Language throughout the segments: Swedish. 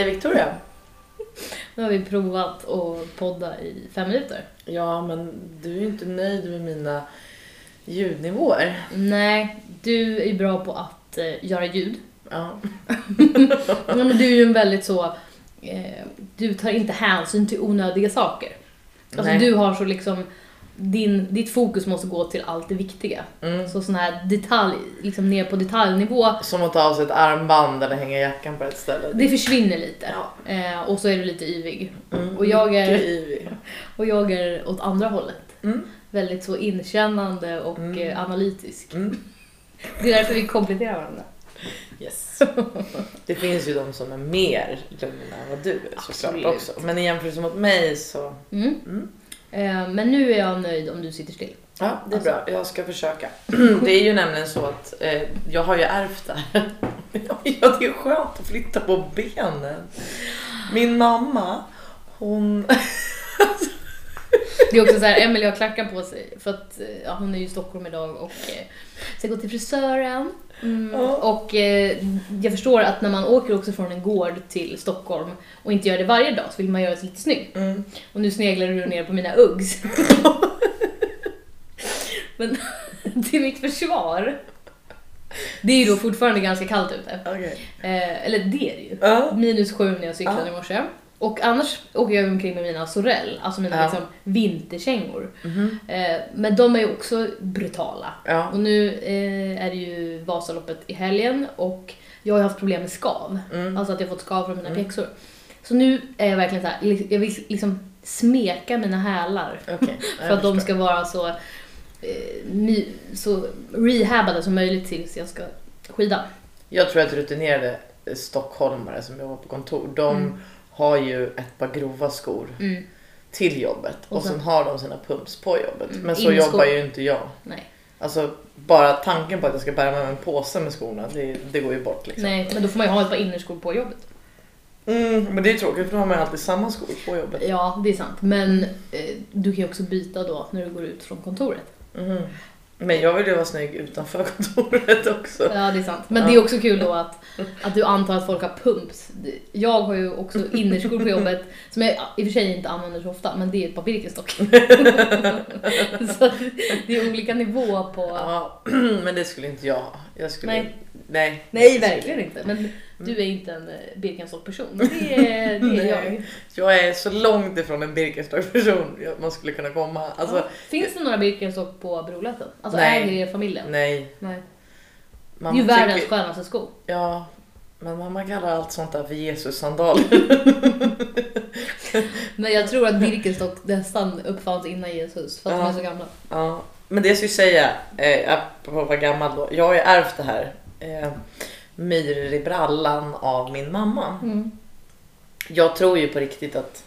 Hej Victoria. Nu har vi provat att podda i fem minuter. Ja, men du är ju inte nöjd med mina ljudnivåer. Nej, du är bra på att eh, göra ljud. Ja. Ja, men du är ju en väldigt så... Eh, du tar inte hänsyn till onödiga saker. Alltså Nej. du har så liksom... Din, ditt fokus måste gå till allt det viktiga. Mm. Så sån här detalj, liksom ner på detaljnivå, Som att ta av sig ett armband eller hänga jackan på ett ställe. det försvinner lite. Ja. Eh, och så är du lite yvig. Mm. Och jag är- ivrig. Och jag är åt andra hållet. Mm. Väldigt så inkännande och Mm. eh, analytisk. Mm. Det är därför vi kompletterar varandra. Yes. Det finns ju de som är mer lugna än vad du är såklart också. Men i jämförelse mot mig så... Mm. Eh, men nu är jag nöjd om du sitter still. Ja, det är Alltså- bra. Jag ska försöka. Det är ju nämligen så att eh, jag har ju ärvt det här. Ja, det är skönt att flytta på benen. Min mamma, hon... Det är också så här, Emelie har klackar på sig för att eh, ja, hon är ju i Stockholm idag och eh, ska gå till frisören. Mm, Ja. Och eh, jag förstår att när man åker också från en gård till Stockholm och inte gör det varje dag så vill man göra sig lite snygg. Mm. Och nu sneglar du ner på mina Uggs. Men till mitt försvar. Det är ju då fortfarande ganska kallt ute. Okej. Eh, eller det är det ju. Ja. Minus sju när jag cyklade Ja. i morse. Och annars åker jag omkring med mina Sorell, alltså mina Ja. liksom, vinterkängor. Mhm. Eh, men de är ju också brutala. Ja. Och nu eh, är det ju Vasaloppet i helgen och jag har haft problem med skav. Mm. Alltså att jag fått skav från mina Mm. pjäxor. Så nu är jag verkligen så här, jag vill liksom smeka mina hälar. Okej. För att de ska vara så, eh, så rehabade som möjligt tills jag ska skida. Jag tror att rutinerade stockholmare som jobbar på kontor, de Mm. Har ju ett par grova skor Mm, till jobbet och, Och sen- sen har de sina pumps på jobbet. Mm, Men så jobbar ju inte jag. nej. Alltså bara tanken på att jag ska bära med mig en påse med skorna, det, det går ju bort liksom. nej, men då får man ju ha ett par innerskor på jobbet. Mm, men det är tråkigt för då har man ju alltid samma skor på jobbet. Ja, det är sant. Men eh, du kan ju också byta då när du går ut från kontoret. Mhm. Men jag vill ju vara snygg utanför kontoret också. Ja, det är sant. Men Ja. det är också kul då att, att du antar att folk har pumps. Jag har ju också innerskor på jobbet som jag i och för sig inte använder så ofta, men det är ett par Birkenstock. så det är olika nivå på... Ja, men det skulle inte jag ha. Jag skulle... Nej. Nej. Nej, verkligen inte. Men du är inte en eh, Birkenstock-person. Det är, det är jag. Jag är så långt ifrån en Birkenstock-person man skulle kunna komma. Alltså, Ja. Finns det några Birkenstock på Brolöten? Alltså Nej. äger er familjen? nej. Nej. Det Man är ju världens tycker- skönaste sko. Ja, men mamma kallar allt sånt där för Jesus sandaler. Men jag tror att Birkenstock nästan uppfanns innan Jesus för att de Ja. är så gamla. Ja, men det jag skulle säga, eh, apropå att vara gammal då. Jag har ju ärvt det här. Eh, myror i brallan av min mamma. Mm. Jag tror ju på riktigt att,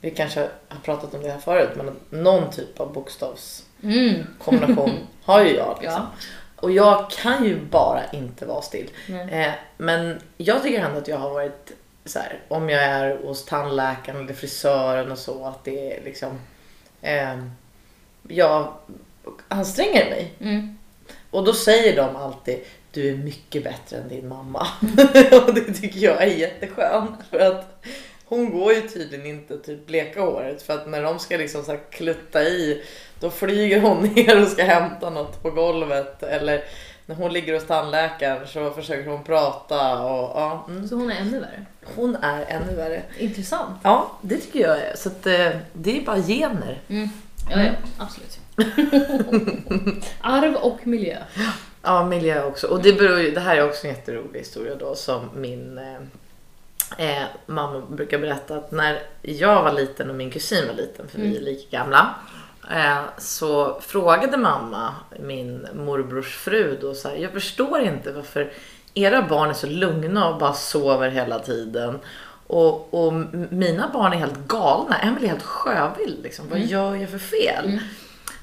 vi kanske har pratat om det här förut, men att någon typ av bokstavskombination Mm. har ju jag. Liksom. Ja. Och jag kan ju bara inte vara still. Eh, men jag tycker ändå att jag har varit så här, om jag är hos tandläkaren eller frisören och så, att det är liksom, eh, jag anstränger mig. Mm. Och då säger de alltid, du är mycket bättre än din mamma. och det tycker jag är jätteskönt. För att hon går ju tydligen inte typ bleka håret. För att när de ska liksom så klutta i, då flyger hon ner och ska hämta något på golvet. Eller när hon ligger hos tandläkaren så försöker hon prata. Och, ja, mm. Så hon är ännu värre. Hon är ännu värre. Intressant. Ja, det tycker jag är. Så att, eh, det är bara gener. Mm. Ja, ja, absolut. Arv och miljö. Ja, miljö också. Och det, beror ju, det här är också en jätterolig historia då som min eh, eh, mamma brukar berätta att när jag var liten och min kusin var liten, för vi är lika gamla, eh, så frågade mamma min morbrors fru då så här, jag förstår inte varför era barn är så lugna och bara sover hela tiden. Och, och mina barn är helt galna. Emelie är helt sjövild. Liksom. Vad gör jag för fel?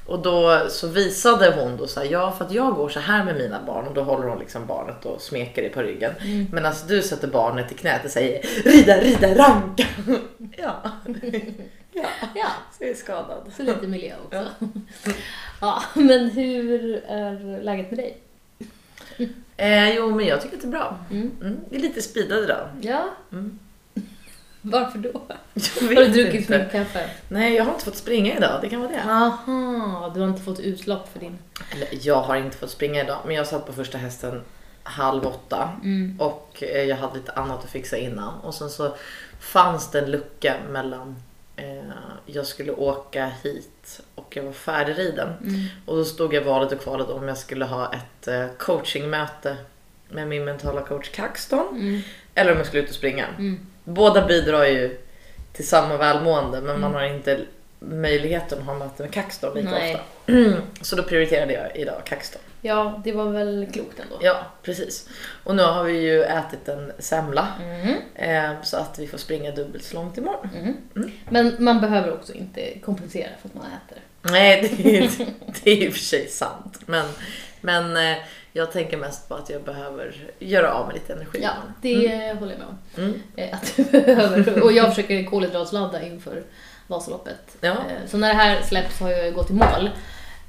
Och då så visade hon då så här, ja för att jag går så här med mina barn och då håller hon liksom barnet och smeker det på ryggen. Medan du sätter barnet i knät och säger rida, rida, ranka. ja. ja, Ja, så jag är skadad. så lite miljö också. Ja, men hur är läget med dig? Eh, jo, men jag tycker att det är bra. Mm. Mm. Det är lite speedad idag. Ja. Mm. Varför då? Har du druckit för mycket kaffe? Nej, jag har inte fått springa idag. Det kan vara det. Aha, du har inte fått utlopp för din... Eller, jag har inte fått springa idag, men jag satt på första hästen halv åtta Mm. och eh, jag hade lite annat att fixa innan. Och sen så fanns det en lucka mellan eh, jag skulle åka hit och jag var färdigriden. Mm. Och då stod jag valet och kvalet om jag skulle ha ett eh, coachingmöte med min mentala coach Kaxton Mm. eller om jag skulle ut och springa. Mm. Båda bidrar ju till samma välmående men man Mm. har inte möjligheten att ha möte med Kaxton lika Nej. ofta. Så då prioriterade jag idag Kaxton. Ja, det var väl klokt ändå. Ja, precis. Och nu har vi ju ätit en semla Mm. eh, så att vi får springa dubbelt så långt imorgon. Mm. Mm. Men man behöver också inte kompensera för att man äter. Nej, det är, det är i och för sig sant. Men, men eh, jag tänker mest på att jag behöver göra av med lite energi. Ja, det håller jag med om. Mm. Eh, Att du behöver. Och jag försöker kolhydratladda inför Vasaloppet. Ja. Eh, Så när det här släpps har jag gått i mål.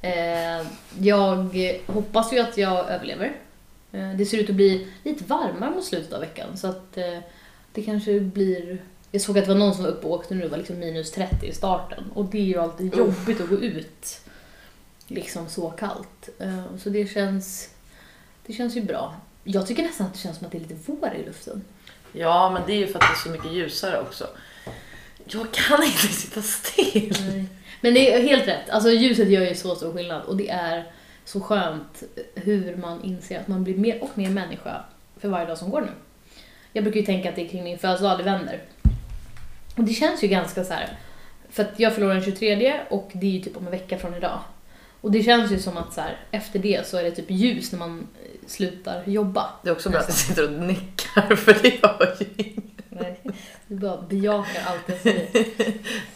Eh, Jag hoppas ju att jag överlever. Det ser ut att bli lite varmare mot slutet av veckan så att det kanske blir... Jag såg att det var någon som var uppe och åkte nu, det var liksom minus 30 i starten. Och det är ju alltid jobbigt att gå ut liksom så kallt. Så det känns, det känns ju bra. Jag tycker nästan att det känns som att det är lite vår i luften. ja, men det är ju för att det är så mycket ljusare också. Jag kan inte sitta still. Nej. Men det är helt rätt. Alltså ljuset gör ju så stor skillnad och det är så skönt hur man inser att man blir mer och mer människa för varje dag som går nu. Jag brukar ju tänka att det är kring min födelsedag det vänder. Och det känns ju ganska så här. För att jag förlorar den 23 och det är ju typ om en vecka från idag. Och det känns ju som att så här, efter det så är det typ ljus när man slutar jobba. Det är också bra att jag sitter och nickar för det gör ju inget. Nej, Du bara bejakar allt jag säger.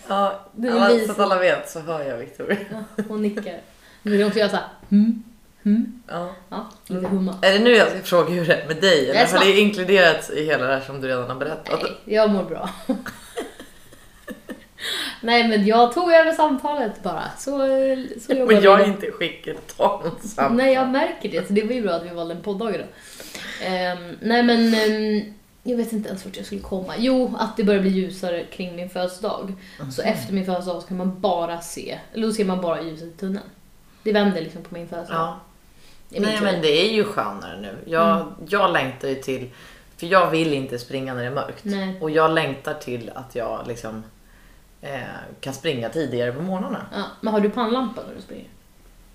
Ja, alla, så att alla vet så hör jag Victoria. Ja, hon nickar. Nu vill jag också göra såhär, hmm, hmm. Ja. Ja, lite humma. Är det nu jag ska fråga hur det är med dig? Eller har det inkluderats i hela det här som du redan har berättat? Nej, jag mår bra. Nej, men jag tog över samtalet bara. Så, så jobbar Men jag vi. är inte i skick att ta något samtal. Nej, jag märker det. Så det var ju bra att vi valde en podddag idag. Ehm, nej, men ehm, jag vet inte ens vart jag skulle komma. Jo, att det börjar bli ljusare kring min födelsedag. Så efter min födelsedag så kan man bara se, eller då ser man bara ljuset i tunneln. Det vänder liksom på min födelsedag. Ja. Min Nej tur. men det är ju skönare nu. Jag, jag längtar ju till, för jag vill inte springa när det är mörkt. Nej. Och jag längtar till att jag liksom kan springa tidigare på morgnarna. Ja, men har du pannlampa när du springer?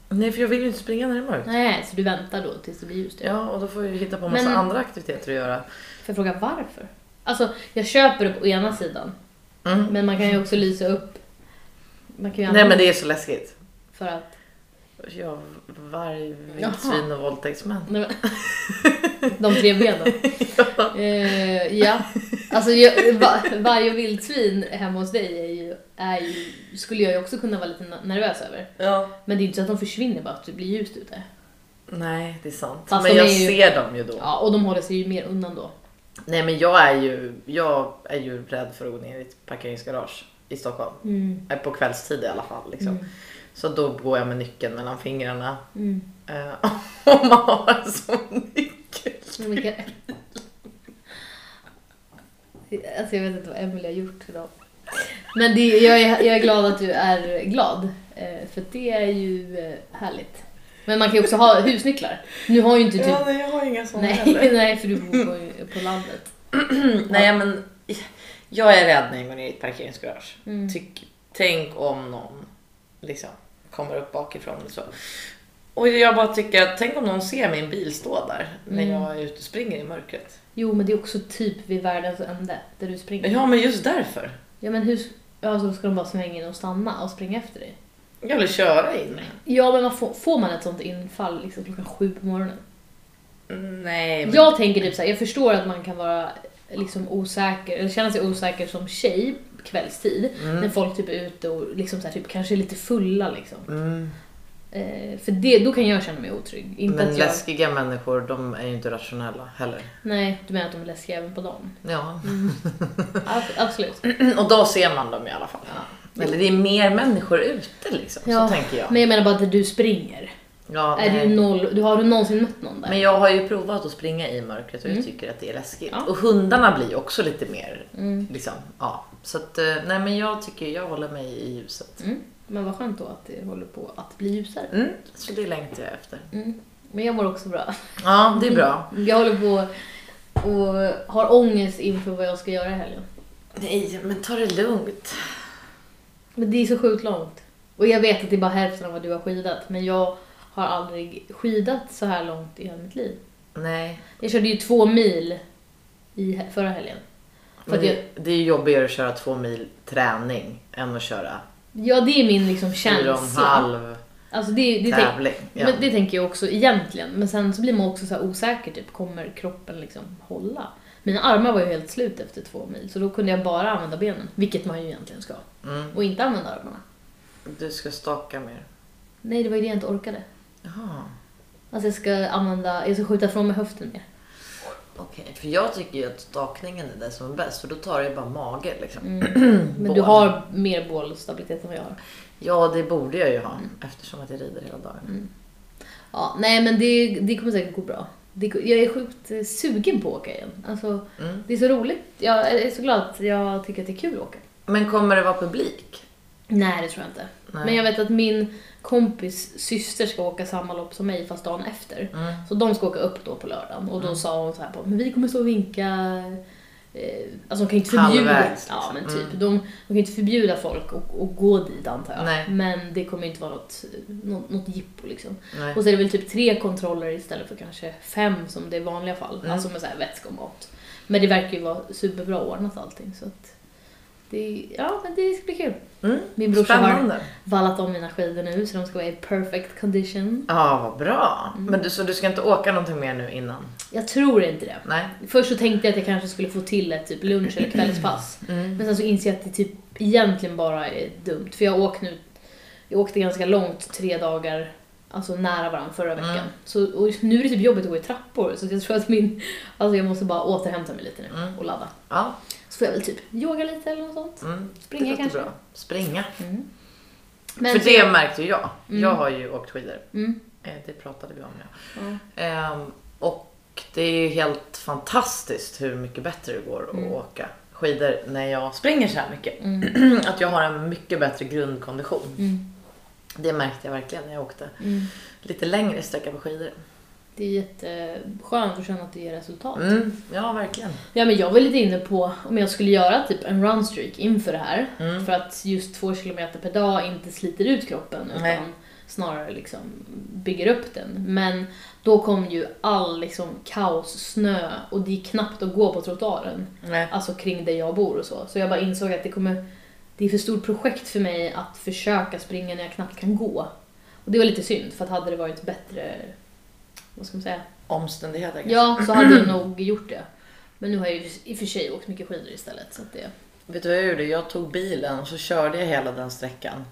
Nej för jag vill ju inte springa när det är mörkt. Nej, så du väntar då tills det blir ljust? Ja och då får ju hitta på massa Men- andra aktiviteter att göra. Får jag fråga varför? Alltså, jag köper det på ena sidan, Mm. men man kan ju också lysa upp. Man kan ju Nej men det är så läskigt. för att... Jag varg, vildsvin och våldtäktsmän. Nej, De tre benen. Eh, ja, alltså jag, va, varje vildsvin hemma hos dig är ju, är ju, skulle jag ju också kunna vara lite nervös över. Ja. Men det är inte så att de försvinner bara att det blir ljust ute. Nej det är sant. Fast men jag ju- ser dem ju då. Ja, och de håller sig ju mer undan då. Nej men jag är ju, jag är ju rädd för att gå ner i ett parkeringsgarage i Stockholm. Mm. Eh, På kvällstid i alla fall. Liksom. Mm. Så då går jag med nyckeln mellan fingrarna. Mm. Eh, om man har en sån nyckel. Vilka- Alltså jag vet inte vad Emelie har gjort idag. Men det, jag, är, jag är glad att du är glad. eh, För det är ju härligt. Men man kan ju också ha husnycklar. Nu har ju inte typ... Ja, nej, jag har inga såna nej, heller. nej, för du bor på, på landet. Nej men jag är rädd när jag går ner i ett parkeringsgarage. Mm. Tyck, tänk om någon liksom kommer upp bakifrån eller så. Och jag bara tycker att tänk om någon ser min bil stå där när Mm. jag är ute och springer i mörkret. Jo, men det är också typ vid världens ände, där du springer. Ja men just därför. Ja, men hur... Ja, så ska de bara svänga in och stanna och springa efter dig. Jag vill köra in. Ja, men vad får, får man ett sånt infall liksom klockan sju på morgonen? Nej men... Jag tänker typ så här, jag förstår att man kan vara liksom osäker, eller känna sig osäker som tjej kvällstid. Mm. När folk typ är ute och liksom så här, typ, kanske är lite fulla liksom. Mm. Eh, för det, då kan jag känna mig otrygg. Inte Men att jag... läskiga människor de är ju inte rationella heller. Nej, du menar att de är läskiga även på dagen? Ja. Mm. Ab- absolut. Och då ser man dem i alla fall. Ja. Eller det är mer människor ute liksom. Ja, Så tänker jag. Men jag menar bara att du springer. Ja, är nej. ju noll, du, har du någonsin mött någon där? Men jag har ju provat att springa i mörkret och jag Mm. tycker att det är läskigt. Ja. Och hundarna blir ju också lite mer Mm. liksom, ja. Så att, eh, nej men jag tycker jag håller mig i ljuset. Mm. Men vad skönt då att det håller på att bli ljusare. Mm, så det längtar jag efter. Mm. Men jag mår också bra. Ja, det är bra. Jag håller på och har ångest inför vad jag ska göra i helgen. Nej, men ta det lugnt. Men det är så sjukt långt. Och jag vet att det är bara hälften av vad du har skidat. Men jag har aldrig skidat så här långt i hela mitt liv. Nej. Jag körde ju två mil i förra helgen. För att jag, det, det är ju jobbigare att köra två mil träning än att köra ja, det är min liksom fyra och en känsla. halv Alltså det, det, tänk, tävling. Ja. men det tänker jag också egentligen. Men sen så blir man också så osäker. Typ, kommer kroppen liksom hålla? Mina armar var ju helt slut efter två mil. Så då kunde jag bara använda benen. Vilket man ju egentligen ska. Mm. Och inte använda armarna. Du ska staka mer. Nej, det var ju det jag inte orkade. Jaha. Alltså jag ska använda, jag ska skjuta från mig höften mer. Okej, för jag tycker ju att stakningen är det som är bäst för då tar det ju bara mage liksom. Men du har mer bålstabilitet än vad jag har. Ja, det borde jag ju ha Mm. eftersom att jag rider hela dagen. Ja, nej men det, det kommer säkert gå bra. Det, jag är sjukt eh, sugen på att åka igen. Alltså, Mm. det är så roligt. Jag är så glad att jag tycker att det är kul att åka. Men kommer det vara publik? Nej, det tror jag inte. Nej. Men jag vet att min kompis syster ska åka samma lopp som mig fast dagen efter. Mm. Så de ska åka upp då på lördagen och då Mm. sa hon så här på, men vi kommer stå och vinka. Eh, alltså de kan inte förbjuda, Halvvägs, ja, men liksom. typ, Mm. de, de kan inte förbjuda folk att, att gå dit antar jag. Nej. Men det kommer inte vara något, något, något jippo liksom. Nej. Och så är det väl typ tre kontroller istället för kanske fem som det är i vanliga fall. Mm. Alltså med så här vätska och mat. Men det verkar ju vara superbra ordnat allting så att det, ja men det ska bli kul. Mm. Min brorsa har Spännande. vallat om mina skidor nu så de ska vara i perfect condition. Ja, vad bra. Mm. Men du, så du ska inte åka någonting mer nu innan? Jag tror inte det. Nej. Först så tänkte jag att jag kanske skulle få till ett typ lunch eller kvällspass. Mm. Men sen så inser jag att det typ egentligen bara är dumt. För jag åkte nu, jag åkte ganska långt, tre dagar, alltså nära varandra förra veckan. Mm. Så, och nu är det typ jobbigt att gå i trappor så jag tror att min, alltså jag måste bara återhämta mig lite nu Mm. och ladda. Ja. Så får jag väl typ yoga lite eller något sånt. Mm. Springa kanske. Bra. Springa. Mm. För så- det märkte ju jag. Mm. Jag har ju åkt skidor. Mm. Eh, Det pratade vi om ja. Ehm, och det är ju helt fantastiskt hur mycket bättre det går att Mm. åka skidor när jag springer så här mycket. Mm. Att jag har en mycket bättre grundkondition. Det märkte jag verkligen när jag åkte lite längre sträcka på skidor. Det är jätteskönt att känna att det ger resultat. Mm, ja, verkligen. Ja, men jag var lite inne på om jag skulle göra typ en runstreak inför det här. Mm. För att just två kilometer per dag inte sliter ut kroppen utan Nej. snarare liksom bygger upp den. Men då kom ju all liksom kaos, snö och det är knappt att gå på trottoaren. Nej. Alltså kring där jag bor och så. Så jag bara insåg att det kommer det är för stort projekt för mig att försöka springa när jag knappt kan gå. Och det var lite synd för att hade det varit bättre, vad ska man säga? Omständigheter kanske. Ja, så hade jag nog gjort det. Men nu har jag ju i och för sig åkt mycket skidor istället. Så att det... Vet du vad jag gjorde? Jag tog bilen och så körde jag hela den sträckan.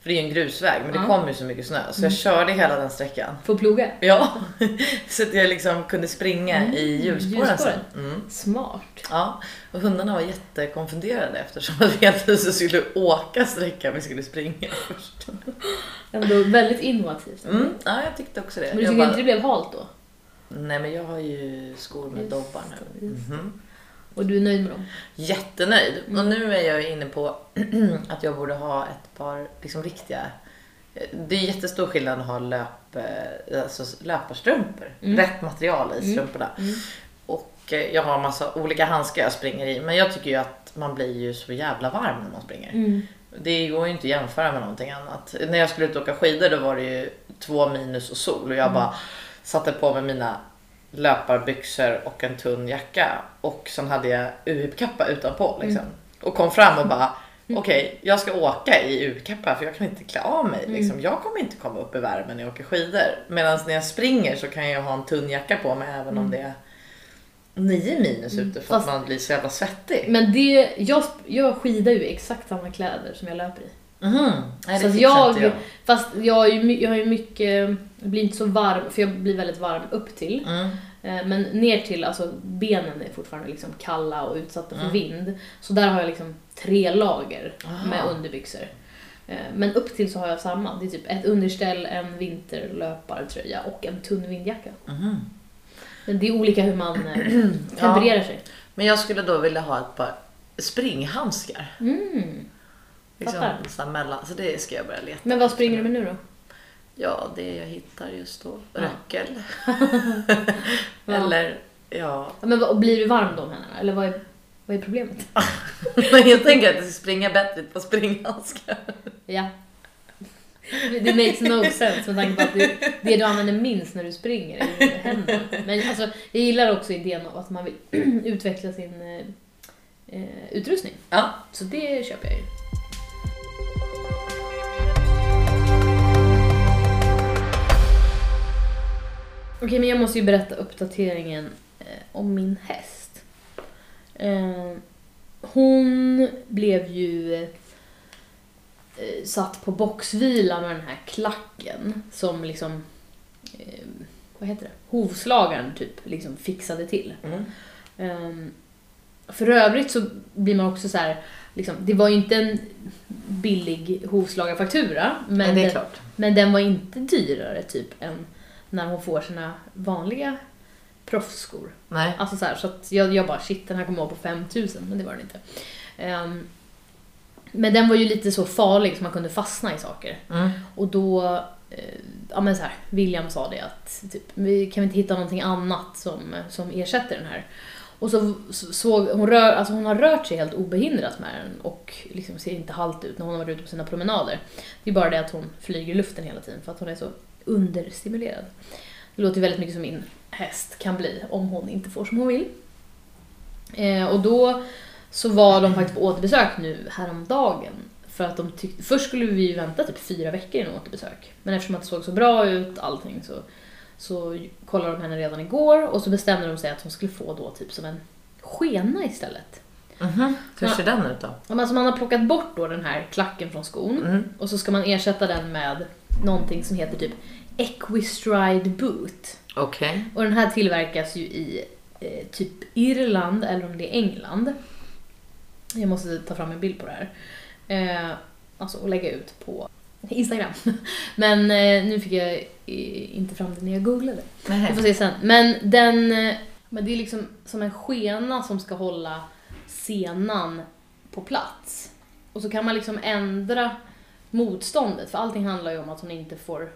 För det är ju en grusväg men det kom ju så mycket snö så jag Mm. körde hela den sträckan. Får ploga. Ja, så att jag liksom kunde springa Mm, i hjulspåren sen. Mm. Smart. Ja, och hundarna var jättekonfunderade eftersom att vi plötsligt skulle åka sträckan vi skulle springa först. Ändå väldigt innovativt. Mm, ja, jag tyckte också det. Men du jag tycker inte det blev halt då? Nej, men jag har ju skor med dobbar nu. just Mhm. Och du är nöjd med dem? Jättenöjd. Mm. Och nu är jag inne på att jag borde ha ett par liksom riktiga... Det är jättestor skillnad att ha löp, alltså löparstrumpor. Mm. Rätt material i Mm. strumporna. Mm. Och eh, jag har massa olika handskar jag springer i. Men jag tycker ju att man blir ju så jävla varm när man springer. Mm. Det går ju inte att jämföra med någonting annat. När jag skulle ut och åka skidor då var det ju två minus och sol och jag Mm. bara satte på mig mina löparbyxor och en tunn jacka och sen hade jag UHIP-kappa utanpå liksom. Och kom fram och bara Mm. okej, jag ska åka i UHIP-kappa för jag kan inte klä av mig. Mm. Liksom. Jag kommer inte komma upp i värmen när jag åker skidor. Medan när jag springer så kan jag ha en tunn jacka på mig även om Mm. det är 9 minus Mm. ute för Fast- att man blir så jävla svettig. Men det, jag, jag skidar ju i exakt samma kläder som jag löper i. Mhm. Nej, Så jag- jag. Fast jag jag har ju mycket, jag blir inte så varm, för jag blir väldigt varm upp till. Mm. Eh, Men ner till, alltså benen är fortfarande liksom kalla och utsatta för Mm. vind. Så där har jag liksom tre lager Aha. med underbyxor. Eh, Men upp till så har jag samma. Det är typ ett underställ, en vinterlöpartröja och en tunn vindjacka. Mhm. Men det är olika hur man eh, tempererar sig. Men jag skulle då vilja ha ett par springhandskar. Mm. Liksom, så, mellan, så det ska jag börja leta. Men vad springer du med nu då? Ja, det jag hittar just då. Ja. Röckel. Ja. Eller, ja. Ja, Men och blir du varm då menar du? Eller vad är, vad är problemet? Jag tänker att det ska springa bättre på springhandskar. Ja. Det makes no sense med tanke på att det, det du använder minst när du springer är ju händerna. Men alltså, jag gillar också idén av att man vill utveckla sin eh, eh, utrustning. Ja. Så det köper jag ju. Okej, men jag måste ju berätta uppdateringen eh, om min häst. Eh, hon blev ju satt på boxvila med den här klacken som liksom, eh, vad heter det, hovslagaren typ liksom fixade till. Mm. Ehm, för övrigt så blir man också så här, liksom, det var ju inte en billig hovslagarfaktura, men, är den, men den var inte dyrare typ än när hon får sina vanliga proffsskor. Nej. Alltså så, här, så att jag, jag bara shit den här kommer vara på 5000 men det var den inte. Ehm, men den var ju lite så farlig så man kunde fastna i saker. Mm. Och då, eh, ja men så här, William sa det att typ, vi kan vi inte hitta någonting annat som, som ersätter den här. Och så så- såg hon, rör, alltså hon har rört sig helt obehindrat med den och liksom ser inte halt ut när hon har varit ute på sina promenader. Det är bara det att hon flyger i luften hela tiden för att hon är så understimulerad. Det låter väldigt mycket som min häst kan bli om hon inte får som hon vill. Eh, och då så var de faktiskt på återbesök nu häromdagen. För att de tyckte, först skulle vi ju vänta typ fyra veckor innan återbesök. Men eftersom att det såg så bra ut allting så, så kollade de henne redan igår och så bestämde de sig att hon skulle få då typ som en skena istället. Mhm. Hur Ja. ser den ut då? Ja, Alltså man har plockat bort då den här klacken från skon Mm. och så ska man ersätta den med någonting som heter typ Equistride Boot. Okej. Och den här tillverkas ju i eh, typ Irland eller om det är England. Jag måste ta fram en bild på det här. Eh, alltså och lägga ut på Instagram. Men eh, nu fick jag inte fram det när jag googlade. Vi Nej. får se sen. Men den, eh, men det är liksom som en skena som ska hålla senan på plats. Och så kan man liksom ändra motståndet, för allting handlar ju om att hon inte får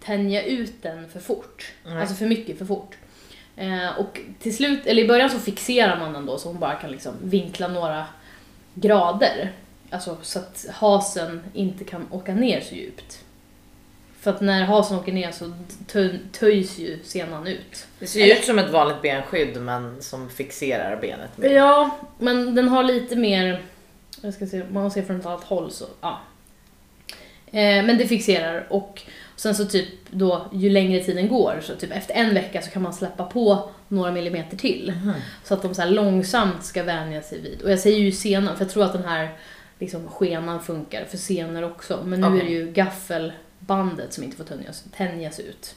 tänja ut den för fort. Nej. Alltså för mycket för fort. Eh, och till slut, eller i början så fixerar man den då så hon bara kan liksom vinkla några grader. Alltså så att hasen inte kan åka ner så djupt. För att när hasen åker ner så tö- töjs ju senan ut. Det ser ju ut som ett vanligt benskydd men som fixerar benet. mer. Ja, men den har lite mer, jag ska se, man ser från ett annat håll så, ja. Eh, men det fixerar och sen så typ då ju längre tiden går så typ efter en vecka så kan man släppa på några millimeter till. Mhm. Så att de så långsamt ska vänja sig vid. Och jag säger ju senan för jag tror att den här liksom skenan funkar för senor också. Men nu Okej. är det ju gaffelbandet som inte får tänjas, tänjas ut.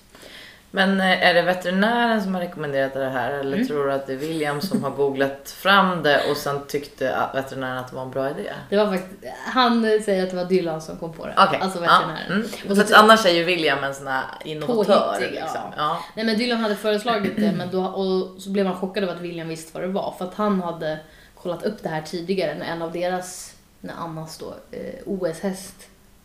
Men eh, är det veterinären som har rekommenderat det här eller Mm. tror du att det är William som har googlat fram det och sen tyckte att veterinären att det var en bra idé? Det var faktiskt, han säger att det var Dylan som kom på det. Okej. Alltså ja. veterinären. Mm. Och så att ty- annars är ju William en sån här innovatör. Påhittig, liksom. ja. Ja. Nej men Dylan hade föreslagit det men då, och så blev han chockad över att William visste vad det var. För att han hade kollat upp det här tidigare när en av deras, när Annas då, eh, OS-häst,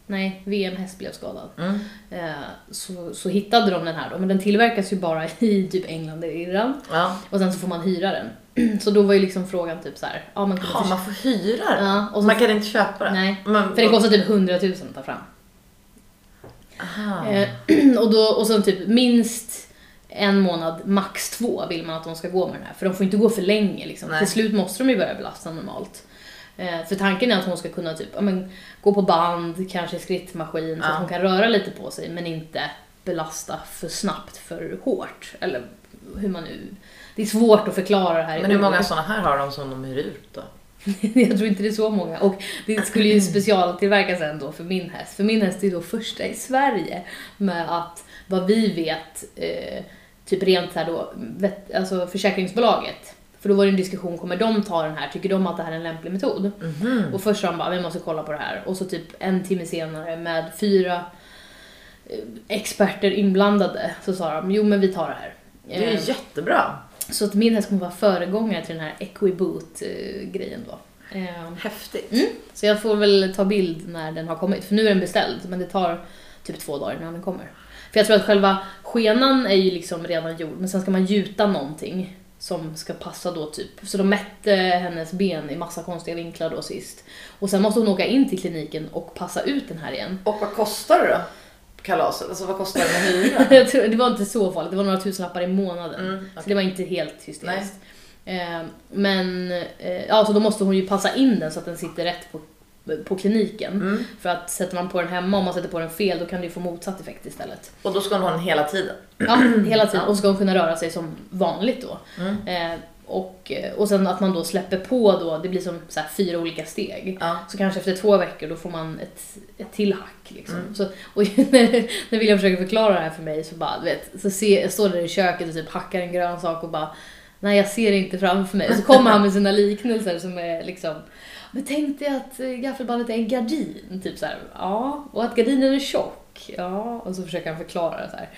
nej VM-häst blev skadad. Mm. Eh, så, så hittade de den här då, men den tillverkas ju bara i typ England eller Irland. Ja. Och sen så får man hyra den. Så då var ju liksom frågan typ så här, ja man Ja, man får hyra den. Ja, och så, Man kan inte köpa den. nej, Men, för det kostar typ 100 000 att ta fram. Eh, och, då, och sen typ minst en månad, max två vill man att de ska gå med den här. För de får inte gå för länge liksom. Nej. Till slut måste de ju börja belasta normalt. Eh, för tanken är att hon ska kunna typ, ja, men, gå på band, kanske i skrittmaskin, så Ja. att hon kan röra lite på sig men inte belasta för snabbt, för hårt. Eller hur man nu... Det är svårt att förklara det här. Men hur många såna här har de som de hyr ut då? Jag tror inte det är så många. Och det skulle ju specialtillverkas ändå för min häst. För min häst är då första i Sverige med att, vad vi vet, eh, typ rent så här då, vet, alltså försäkringsbolaget För då var det en diskussion, kommer de ta den här? Tycker de att det här är en lämplig metod? Mhm. Och först sa de bara, vi måste kolla på det här. Och så typ en timme senare med fyra eh, experter inblandade så sa de, jo men vi tar det här. Det är Eh, jättebra. Så att min häst kommer vara föregångare till den här Equiboot-grejen då. Eh, Häftigt. Mm. Så jag får väl ta bild när den har kommit, för nu är den beställd, men det tar typ två dagar innan den kommer. För jag tror att själva skenan är ju liksom redan gjord, men sen ska man gjuta någonting som ska passa då typ. Så de mätte hennes ben i massa konstiga vinklar då sist. Och sen måste hon åka in till kliniken och passa ut den här igen. Och vad kostar det då? Kalaset? Alltså vad kostar det med hyra? Jag tror, det var inte så farligt, det var några tusenlappar i månaden. Mm, Så okej. det var inte helt hysteriskt. Eh, men eh, ja, så då måste hon ju passa in den så att den sitter rätt på, på kliniken. Mm. För att sätter man på den hemma, om man sätter på den fel, då kan det ju få motsatt effekt istället. Och då ska hon ha den hela tiden? Ja, hela tiden. Och så ska hon kunna röra sig som vanligt då. Mm. Eh, och, och sen att man då släpper på då, det blir som så fyra olika steg. Ja. Så kanske efter två veckor då får man ett, ett till hack. Liksom. Mm. Så, och när, när William försöker förklara det här för mig så bara, du vet, så ser, jag står där i köket och typ hackar en grönsak och bara Nej jag ser det inte framför mig. Och så kommer han med sina liknelser som är liksom Men tänk dig att eh, gaffelbandet är en gardin. Typ så här, ja. Och att gardinen är tjock. Ja. Och så försöker han förklara det så här.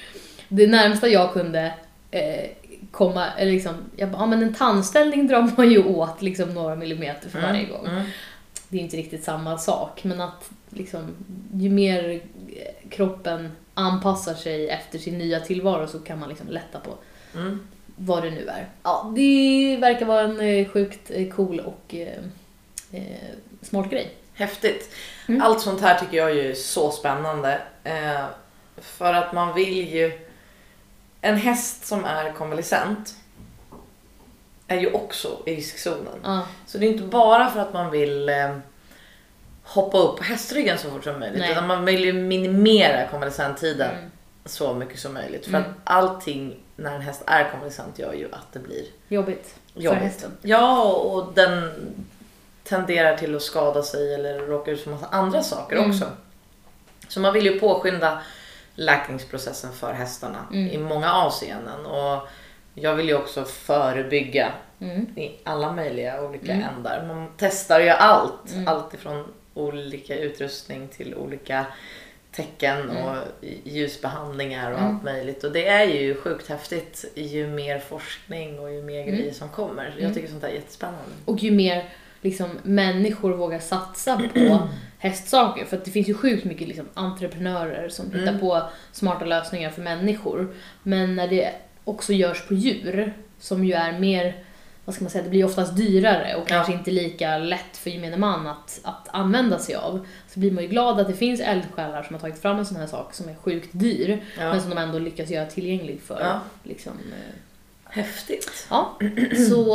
Det närmsta jag kunde eh, komma, eller liksom, jag bara, ja men en tandställning drar man ju åt liksom några millimeter för varje gång Mm. det är inte riktigt samma sak, men att liksom, ju mer eh, kroppen anpassar sig efter sin nya tillvaro så kan man liksom lätta på Mm. vad det nu är. Ja, det verkar vara en eh, sjukt cool och eh, smart grej. Häftigt. Mm. Allt sånt här tycker jag ju är så spännande. Eh, för att man vill ju... En häst som är konvalescent är ju också i riskzonen. Ja, Så det är inte bara för att man vill eh, hoppa upp på hästryggen så fort som möjligt. Nej. Utan man vill ju minimera konvalescenttiden mm. så mycket som möjligt. För Mm. att allting när en häst är konvalescent gör ju att det blir Jobbigt för jobbigt. hästen. Ja, och den tenderar till att skada sig eller råka ut för massa andra saker Mm. också. Så man vill ju påskynda läkningsprocessen för hästarna Mm. i många avseenden. Och jag vill ju också förebygga Mm. i alla möjliga olika Mm. ändar. Man testar ju allt. Mm. Allt ifrån olika utrustning till olika tecken och ljusbehandlingar och Mm. allt möjligt. Och det är ju sjukt häftigt ju mer forskning och ju mer Mm. grejer som kommer. Jag Mm. tycker sånt där är jättespännande. Och ju mer liksom, människor vågar satsa på hästsaker. För att det finns ju sjukt mycket liksom, entreprenörer som hittar Mm. på smarta lösningar för människor. Men när det också görs på djur, som ju är mer, vad ska man säga, det blir oftast dyrare och Ja. kanske inte lika lätt för gemene man att, att använda sig av. Så blir man ju glad att det finns eldsjälar som har tagit fram en sån här sak som är sjukt dyr, Ja. men som de ändå lyckas göra tillgänglig för Ja. liksom, eh, Häftigt. Ja, så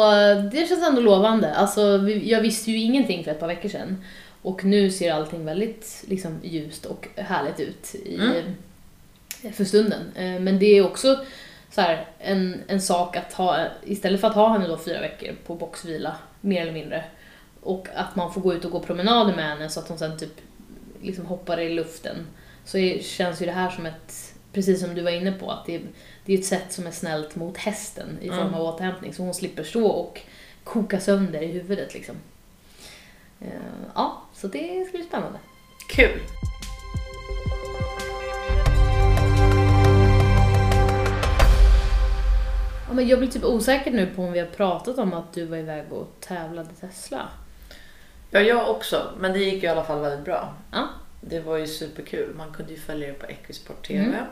det känns ändå lovande. Alltså, jag visste ju ingenting för ett par veckor sedan. Och nu ser allting väldigt liksom, ljust och härligt ut i, Mm. för stunden. Eh, Men det är också så här, en, en sak att ha, istället för att ha henne då fyra veckor på boxvila, mer eller mindre, och att man får gå ut och gå promenader med henne så att hon sen typ liksom hoppar i luften, så är, känns ju det här som ett, precis som du var inne på, att det, det är ett sätt som är snällt mot hästen i form Mm. av återhämtning, så hon slipper stå och koka sönder i huvudet liksom. Eh, Ja, så det ska bli spännande. Kul. Ja, men jag blir typ osäker nu på om vi har pratat om att du var iväg och tävlade Tesla. Ja, jag också. Men det gick ju i alla fall väldigt bra. Ja. Det var ju superkul. Man kunde ju följa det på Equisport TV. Mm.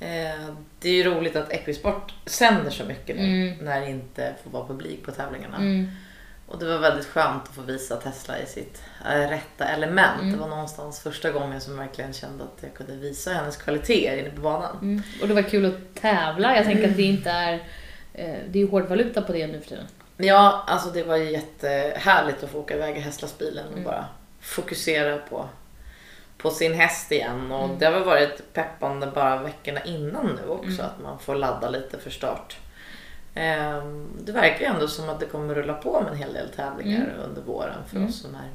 Eh, det är ju roligt att Equisport sänder så mycket nu Mm. när det inte får vara publik på tävlingarna. Mm. Och det var väldigt skönt att få visa Tesla i sitt eh, rätta element. Mm. Det var någonstans första gången som jag verkligen kände att jag kunde visa hennes kvaliteter inne på banan. Mm. Och det var kul att tävla. Jag tänker att det inte är... eh, Det är ju hård valuta på det nu för tiden. Ja, alltså det var ju jättehärligt att få åka iväg i hästlastbilen och Mm. bara fokusera på, på sin häst igen. Och Mm. det har väl varit peppande bara veckorna innan nu också, Mm. att man får ladda lite för start. Ehm, Det verkar ju ändå som att det kommer rulla på med en hel del tävlingar Mm. under våren för Mm. oss som är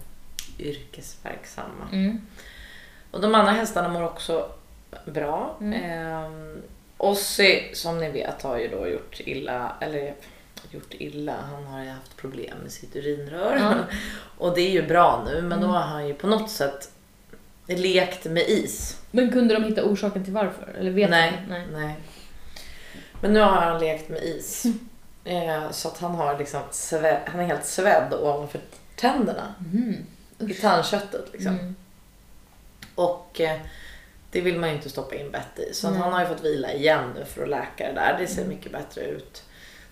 yrkesverksamma. Mm. Och de andra hästarna mår också bra. Mm. Ehm, Ossi, som ni vet, har ju då gjort illa, eller gjort illa. Han har ju haft problem med sitt urinrör. Ja. Och det är ju bra nu, men då Mm. har han ju på något sätt lekt med is. Men kunde de hitta orsaken till varför? Eller vet Nej, de? Nej. nej. Men nu har han lekt med is. Eh, så att han har liksom han är helt svedd ovanför tänderna. Mhm. I tandköttet liksom. Mm. Och eh, det vill man ju inte stoppa in bett i. Så Nej. han har ju fått vila igen nu för att läka det där. Det ser mycket bättre ut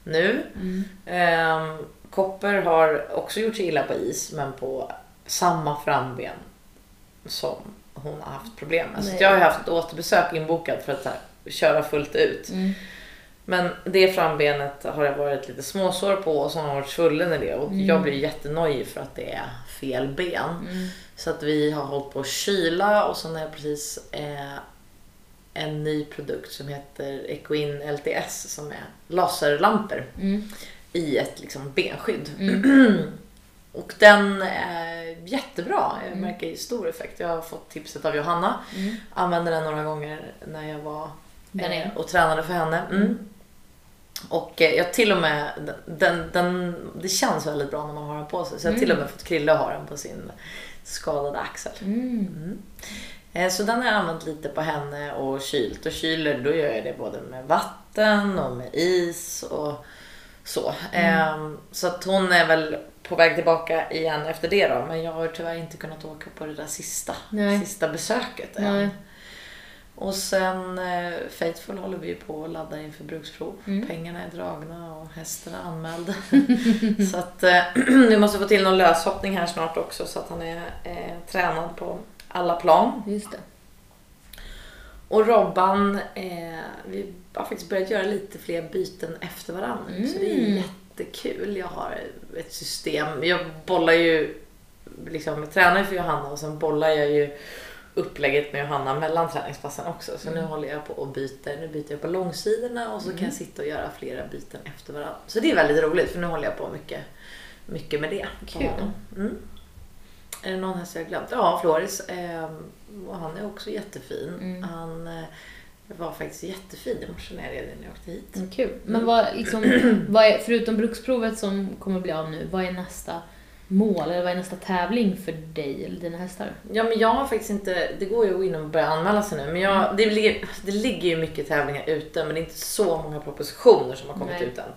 nu. Mm. Ehm, Kopper har också gjort sig illa på is men på samma framben som hon har haft problem med. Så jag har haft ett återbesök inbokat för att här, köra fullt ut. Mm. Men det frambenet har det varit lite småsår på och så har han varit svullen i det. Och Mm. jag blir jättenojig för att det är fel ben. Mm. Så att vi har hållit på att kyla och sen är det precis eh, en ny produkt som heter Ecoin LTS som är laserlampor Mm. i ett liksom, benskydd. Mm. Och den är jättebra. Jag Mm. märker stor effekt. Jag har fått tipset av Johanna. Mm. Använde den några gånger när jag var eh, och tränade för henne. Mm. Mm. Och eh, jag till och med, den, den, det känns väldigt bra när man har den på sig. Så jag har till och med fått Krille att ha den på sin skadade axel. Mm. Eh, Så den har jag använt lite på henne och kylt. Och kyler då gör jag det både med vatten och med is och så. Eh, Så att hon är väl på väg tillbaka igen efter det då. Men jag har tyvärr inte kunnat åka på det där sista, Nej. sista besöket än. Nej. Och sen eh, Faithful håller vi på att ladda inför bruksprov. Mm. Pengarna är dragna och hästen är anmäld. så att eh, vi måste få till någon löshoppning här snart också så att han är eh, tränad på alla plan. Just det. Och Robban, eh, vi har faktiskt börjat göra lite fler byten efter varandra. nu, Så det är Mm. Jättekul. Jag har ett system. Jag bollar ju, liksom, jag tränar för Johanna och sen bollar jag ju upplägget med Johanna mellan träningspassen också. Så nu Mm. håller jag på och byter. Nu byter jag på långsidorna och så kan jag sitta och göra flera byten efter varandra. Så det är väldigt roligt för nu håller jag på mycket, mycket med det. Kul. Mm. Är det någon häst jag glömt? Ja, Floris. ehm, och han är också jättefin. Mm. Han eh, var faktiskt jättefin i morse när jag red när jag åkte hit. Mm, kul. Men vad, liksom, vad är, förutom bruksprovet som kommer bli av nu, vad är nästa mål eller vad är nästa tävling för dig eller dina hästar? Ja, men jag har faktiskt inte... Det går ju att gå in och börja anmäla sig nu. Men jag, det, ligger, det ligger ju mycket tävlingar ute men det är inte så många propositioner som har kommit Nej. ut än.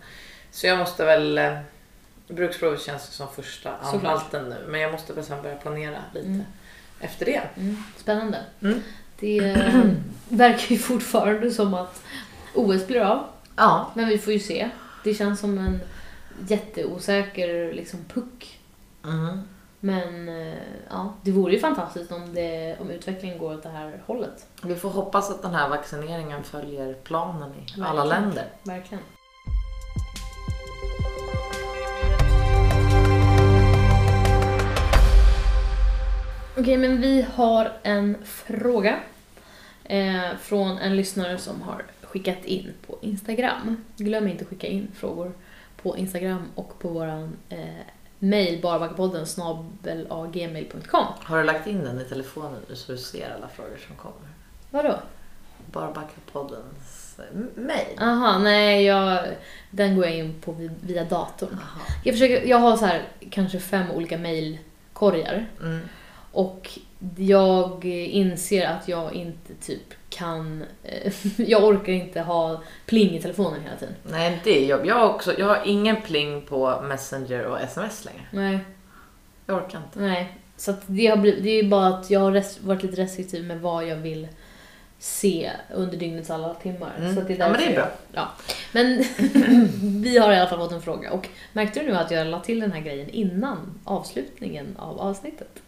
Så jag måste väl... eh, Bruksprovet känns som första anhalten nu. Men jag måste väl sen börja planera lite Mm. efter det. Mm, spännande. Mm. Det verkar ju fortfarande som att OS blir av, Ja. men vi får ju se. Det känns som en jätteosäker liksom, puck. Mm. Men eh, ja, det vore ju fantastiskt om, det, om utvecklingen går åt det här hållet. Vi får hoppas att den här vaccineringen följer planen i alla Verkligen. länder. Verkligen. Okej, men vi har en fråga eh, från en lyssnare som har skickat in på Instagram. Glöm inte att skicka in frågor på Instagram och på våran eh, mail barbackapodden snabelagmail.com. Har du lagt in den i telefonen nu så du ser alla frågor som kommer? Vadå? Barbackapoddens eh, mail. Aha, nej, jag, den går jag in på vi- via datorn. Jaha. Jag, försöker, jag har så här, kanske fem olika mejlkorgar Mm. Och jag inser att jag inte typ kan... eh, jag orkar inte ha pling i telefonen hela tiden. Nej, det är jobb. Jag också, jag har ingen pling på Messenger och sms längre. Nej, Jag orkar inte. nej. Så det, har blivit, det är ju bara att jag har varit lite restriktiv med vad jag vill se under dygnets alla timmar. Mm. Så det är Ja, men det är bra. Jag, ja. Men vi har i alla fall fått en fråga. Och märkte du nu att jag la till den här grejen innan avslutningen av avsnittet?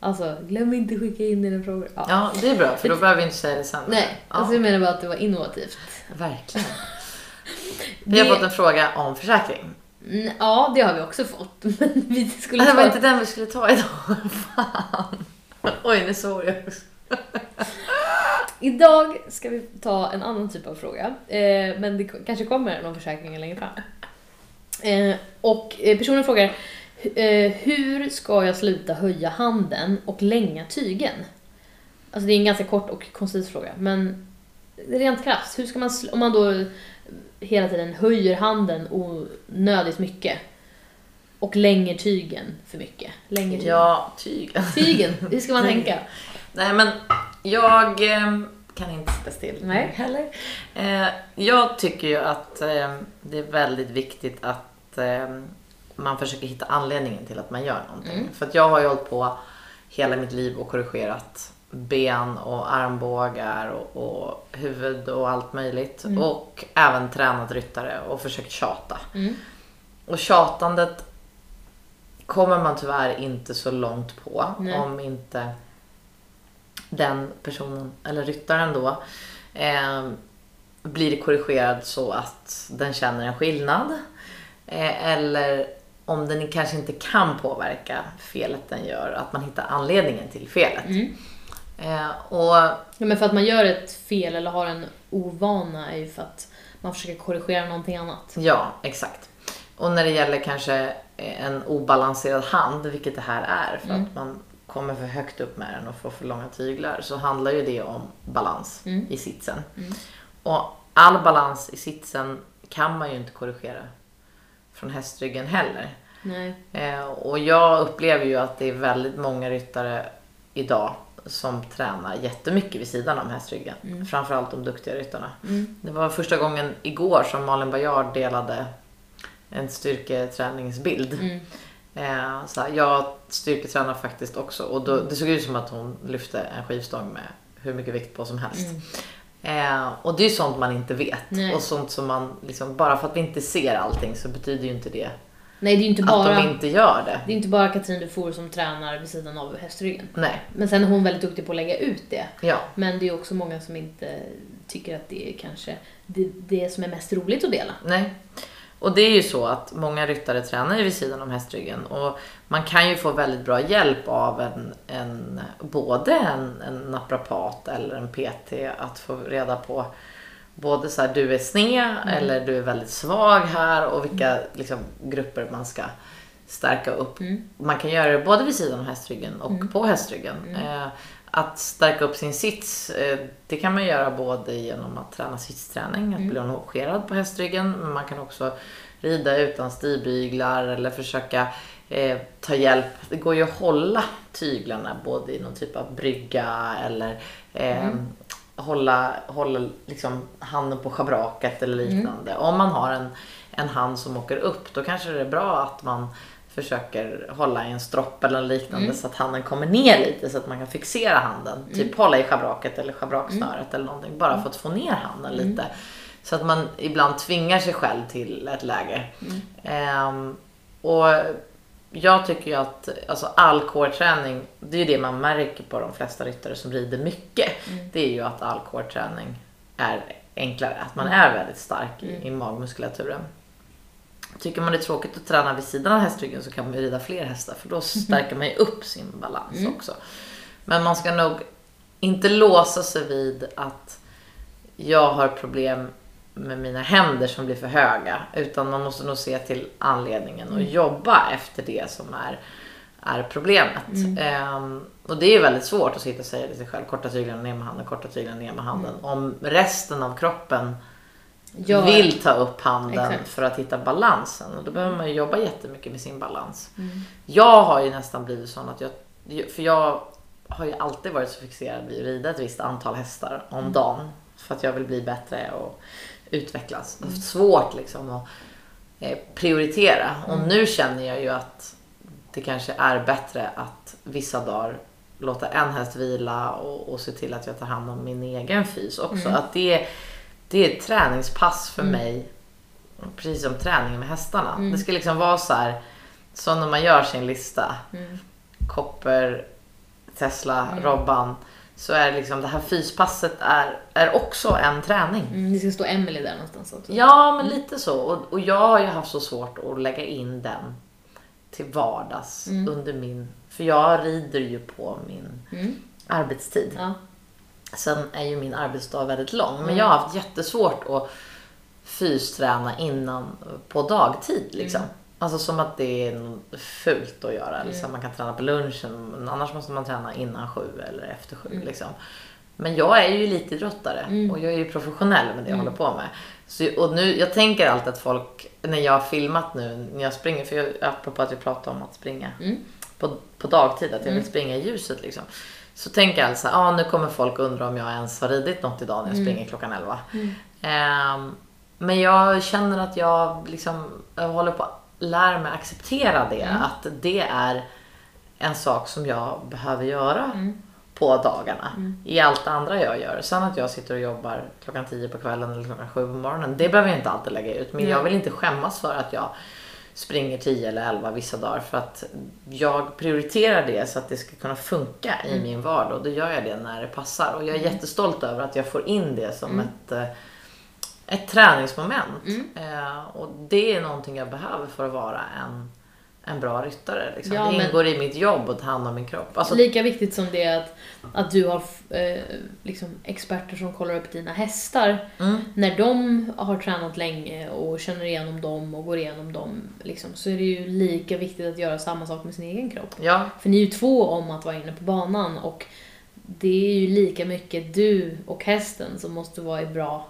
Alltså, glöm inte att skicka in dina frågor. Ja. Ja, det är bra för då behöver vi inte säga det sen. Nej, ja, alltså jag menar bara att det var innovativt. verkligen. Vi har Det- fått en fråga om försäkring. Ja, det har vi också fått. Men vi skulle Det var ta... inte den vi skulle ta idag. Fan. Oj, nu såg jag också. Idag ska vi ta en annan typ av fråga. Eh, men det kanske kommer någon försäkring längre fram. Eh, och eh, personen frågar Hur ska jag sluta höja handen och länga tygen? Alltså det är en ganska kort och koncis fråga. Men rent krasst, hur ska man, om man då hela tiden höjer handen onödigt mycket. Och länger tygen för mycket. Länger tygen. Ja, tygen. Tygen, det ska man tänka. Nej men jag eh, kan inte sitta still Nej. heller. Eh, jag tycker ju att eh, det är väldigt viktigt att eh, man försöker hitta anledningen till att man gör någonting. Mm. För att jag har ju hållit på hela mitt liv och korrigerat ben och armbågar och, och huvud och allt möjligt. Och även tränat ryttare och försökt tjata. Mm. Och tjatandet kommer man tyvärr inte så långt på Nej. om inte den personen, eller ryttaren då, eh, blir korrigerad så att den känner en skillnad. Eh, eller om den kanske inte kan påverka felet den gör, att man hittar anledningen till felet. Mm. Eh, och Ja, men för att man gör ett fel eller har en ovana är ju för att man försöker korrigera någonting annat. Ja, exakt. Och när det gäller kanske en obalanserad hand, vilket det här är, för att man kommer för högt upp med den och får för långa tyglar, så handlar ju det om balans Mm. i sitsen. Och all balans i sitsen kan man ju inte korrigera från hästryggen heller. Nej. Eh, och jag upplever ju att det är väldigt många ryttare idag som tränar jättemycket vid sidan om hästryggen. Framförallt de duktiga ryttarna. Det var första gången igår som Malin Bajard delade en styrketräningsbild. Mm. Eh, så här, jag styrketränar faktiskt också och då, det såg ut som att hon lyfte en skivstång med hur mycket vikt på som helst. Eh, och det är ju sånt man inte vet. Nej. Och sånt som man, liksom, bara för att vi inte ser allting så betyder ju inte det Nej, det är inte att bara, de inte gör det. det är inte bara Katrin Dufour som tränar vid sidan av hästryggen. Nej, Men sen är hon väldigt duktig på att lägga ut det. ja. Men det är också många som inte tycker att det är kanske det, det som är mest roligt att dela. Nej. Och det är ju så att många ryttare tränar ju vid sidan om hästryggen och man kan ju få väldigt bra hjälp av en, en både en, en naprapat eller en PT att få reda på både så här du är sned eller du är väldigt svag här och vilka liksom, grupper man ska stärka upp. Man kan göra det både vid sidan om hästryggen och på hästryggen. Eh, att stärka upp sin sits, eh, det kan man göra både genom att träna sitsträning, att bli engagerad på hästryggen, men man kan också rida utan stigbyglar eller försöka eh, ta hjälp. Det går ju att hålla tyglarna både i någon typ av brygga eller eh, hålla, hålla liksom handen på schabraket eller liknande. Om man har en, en hand som åker upp, då kanske det är bra att man försöker hålla i en stropp eller liknande så att handen kommer ner lite så att man kan fixera handen. Typ hålla i schabraket eller schabraksnöret eller någonting. Bara för att få ner handen lite. Så att man ibland tvingar sig själv till ett läge. Ehm, och jag tycker ju att alltså all core-träning, det är ju det man märker på de flesta ryttare som rider mycket. Det är ju att all core-träning är enklare, att man är väldigt stark i, i magmuskulaturen. Tycker man det är tråkigt att träna vid sidan av hästryggen så kan man ju rida fler hästar för då stärker man ju upp sin balans också. Men man ska nog inte låsa sig vid att jag har problem med mina händer som blir för höga. Utan man måste nog se till anledningen och jobba efter det som är, är problemet. Ehm, och det är väldigt svårt att sitta och säga till sig själv, korta tyglarna ner med handen, korta tyglarna ner med handen. Om resten av kroppen Gör- vill ta upp handen Exakt. för att hitta balansen. Och då behöver man ju jobba jättemycket med sin balans. Jag har ju nästan blivit sån att jag, för jag har ju alltid varit så fixerad vid att rida ett visst antal hästar om dagen. För att jag vill bli bättre och utvecklas. Har haft svårt liksom att eh, prioritera. Och nu känner jag ju att det kanske är bättre att vissa dagar låta en häst vila och, och se till att jag tar hand om min egen fys också. Att det, det är ett träningspass för mig. Precis som träningen med hästarna. Det ska liksom vara så här. Som när man gör sin lista. Kopper, Tesla, Robban. Så är det liksom det här fyspasset är, är också en träning. Mm, det ska stå Emily där någonstans också. Ja, men lite så. Och, och jag har ju haft så svårt att lägga in den till vardags under min... För jag rider ju på min arbetstid. Ja. Sen är ju min arbetsdag väldigt lång. Men jag har haft jättesvårt att fysträna innan på dagtid. Liksom. Alltså som att det är fult att göra. Liksom. Man kan träna på lunchen men annars måste man träna innan sju eller efter sju. Liksom. Men jag är ju elitidrottare Mm. och jag är ju professionell med det jag håller på med. Så, och nu, jag tänker alltid att folk, när jag har filmat nu när jag springer, för jag, apropå att vi pratade om att springa Mm. på, på dagtid, att jag vill springa i ljuset liksom. Så tänker jag alltså, ah, nu kommer folk undra om jag ens har ridit något idag när jag springer klockan 11. Ehm, men jag känner att jag liksom, jag håller på att lära mig acceptera det. Att det är en sak som jag behöver göra på dagarna. I allt det andra jag gör. Sen att jag sitter och jobbar klockan 10 på kvällen eller klockan 7 på morgonen. Det behöver jag inte alltid lägga ut. Men jag vill inte skämmas för att jag springer 10 eller 11 vissa dagar. För att jag prioriterar det så att det ska kunna funka i min vardag. Och då gör jag det när det passar. Och jag är jättestolt över att jag får in det som ett eh, ett träningsmoment. Eh, och det är någonting jag behöver för att vara en, en bra ryttare. Liksom. Ja, det ingår i mitt jobb att ta hand om min kropp. Alltså, Lika viktigt som det är att, att du har eh, liksom experter som kollar upp dina hästar. Mm. När de har tränat länge och känner igenom dem och går igenom dem liksom, så är det ju lika viktigt att göra samma sak med sin egen kropp. ja, För ni är ju två om att vara inne på banan och det är ju lika mycket du och hästen som måste vara i bra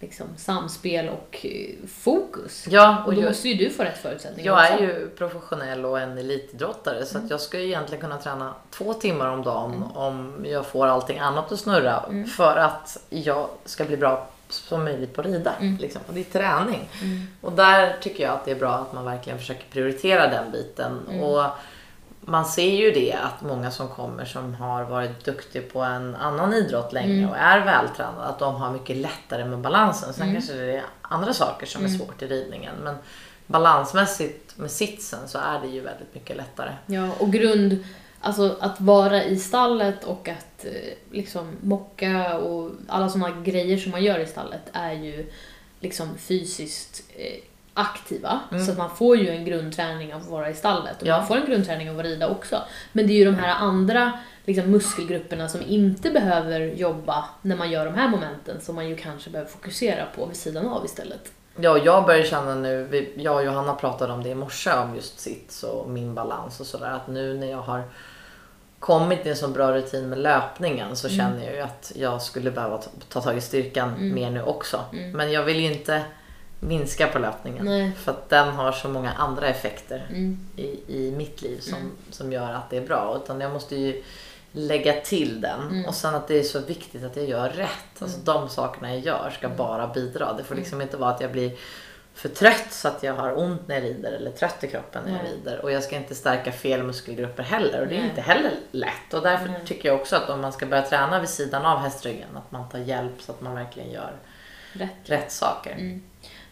liksom, samspel och eh, fokus. ja, Och och då jag, måste ju du få rätt förutsättningar jag är också. ju professionell och en elitidrottare så att jag ska ju egentligen kunna träna två timmar om dagen om jag får allting annat att snurra för att jag ska bli bra som möjligt på att rida. Liksom. Och det är träning. Och där tycker jag att det är bra att man verkligen försöker prioritera den biten. Och man ser ju det att många som kommer som har varit duktiga på en annan idrott länge och är vältränade, att de har mycket lättare med balansen. Sen kanske det är andra saker som är svårt i ridningen. Men balansmässigt med sitsen så är det ju väldigt mycket lättare. Ja, och grund, alltså att vara i stallet och att eh, liksom mocka och alla sådana grejer som man gör i stallet är ju liksom fysiskt aktiva. Så att man får ju en grundträning av att vara i stallet och Ja. man får en grundträning av att rida också. Men det är ju de här andra liksom, muskelgrupperna som inte behöver jobba när man gör de här momenten som man ju kanske behöver fokusera på vid sidan av istället. Ja, jag börjar känna nu, jag och Johanna pratade om det i morse om just sits och min balans och sådär. Att nu när jag har kommit i en så bra rutin med löpningen så känner jag ju att jag skulle behöva ta, ta tag i styrkan mer nu också. Men jag vill ju inte minska på löpningen. Nej. För att den har så många andra effekter Mm. i, i mitt liv som, som gör att det är bra. Utan jag måste ju lägga till den. Mm. Och sen att det är så viktigt att jag gör rätt. Alltså de sakerna jag gör ska Mm. bara bidra. Det får liksom inte vara att jag blir för trött så att jag har ont när jag rider eller trött i kroppen när jag rider. Och jag ska inte stärka fel muskelgrupper heller och det är Nej. inte heller lätt. Och därför tycker jag också att om man ska börja träna vid sidan av hästryggen att man tar hjälp så att man verkligen gör Rätt. rätt saker. Mm.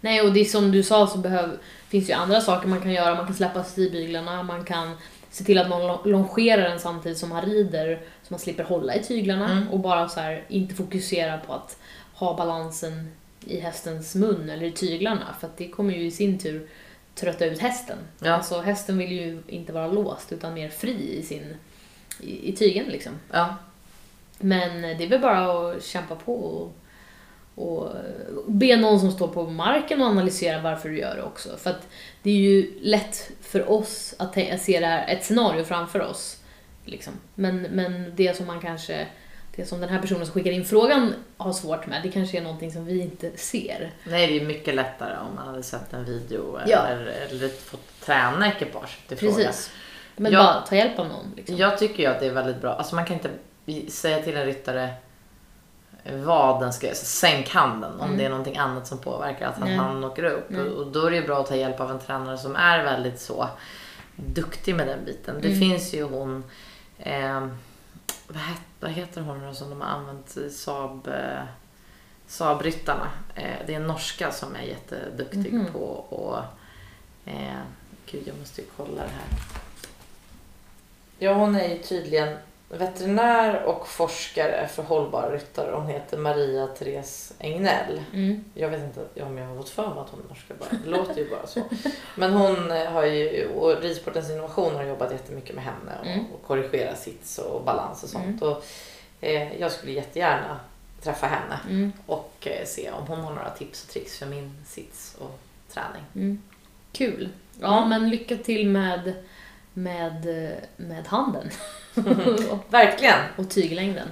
Nej, och det är som du sa så behöv, finns ju andra saker man kan göra. Man kan släppa stigbyglarna, man kan se till att man lo- longerar den samtidigt som man rider så man slipper hålla i tyglarna Mm. och bara så här, inte fokusera på att ha balansen i hästens mun eller i tyglarna för att det kommer ju i sin tur trötta ut hästen. Ja. Alltså hästen vill ju inte vara låst utan mer fri i sin i, i tygen liksom. Ja. Men det är väl bara att kämpa på och, och be någon som står på marken och analysera varför du gör det också. För att det är ju lätt för oss att att se det här, ett scenario framför oss. Liksom. Men, men det som man kanske, det som den här personen som skickar in frågan har svårt med, det kanske är någonting som vi inte ser. Nej, det är mycket lättare om man hade sett en video Ja. eller, eller fått träna ekipaget i fråga. Precis. Men Ja. bara ta hjälp av någon. Liksom. Jag tycker ju att det är väldigt bra. Alltså man kan inte säga till en ryttare vad den ska göra. Så Sänk handen om det är någonting annat som påverkar att han, Mm. Nej. han åker upp. Nej. Och då är det bra att ta hjälp av en tränare som är väldigt så duktig med den biten. Mm. Det finns ju hon, eh, vad, het, vad heter hon då som de har använt i Saab, eh, Saab-ryttarna. Eh, det är en norska som är jätteduktig Mhm. på och eh, Gud, jag måste ju kolla det här. Ja, hon är ju tydligen veterinär och forskare för hållbara ryttare. Hon heter Maria Therese Engnell. Mm. Jag vet inte om jag har fått för mig att hon är norska bara. Det låter ju bara så. Men hon eh, har ju, och Ridsportens innovation har jobbat jättemycket med henne och, Mm. och korrigera sits och balans och sånt. Och, eh, jag skulle jättegärna träffa henne Mm. och eh, se om hon har några tips och tricks för min sits och träning. Mm. Kul. Ja, Mm. men lycka till med, med, med handen. Verkligen! och tyglängden.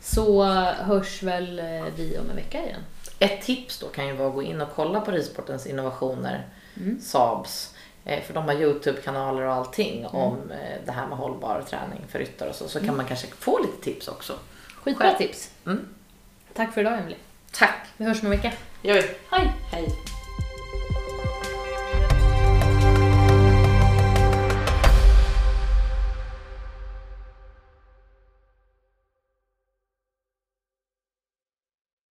så hörs väl eh, vi om en vecka igen. Ett tips då kan ju vara att gå in och kolla på Ridsportens innovationer, Mm. Saabs. eh, För de har Youtube-kanaler och allting Mm. om eh, det här med hållbar träning för ryttare och så. Så kan man kanske få lite tips också. Skitbra Själv. tips. Mm. Tack för idag Emelie. Tack! Vi hörs om en vecka. Gör vi. Hej!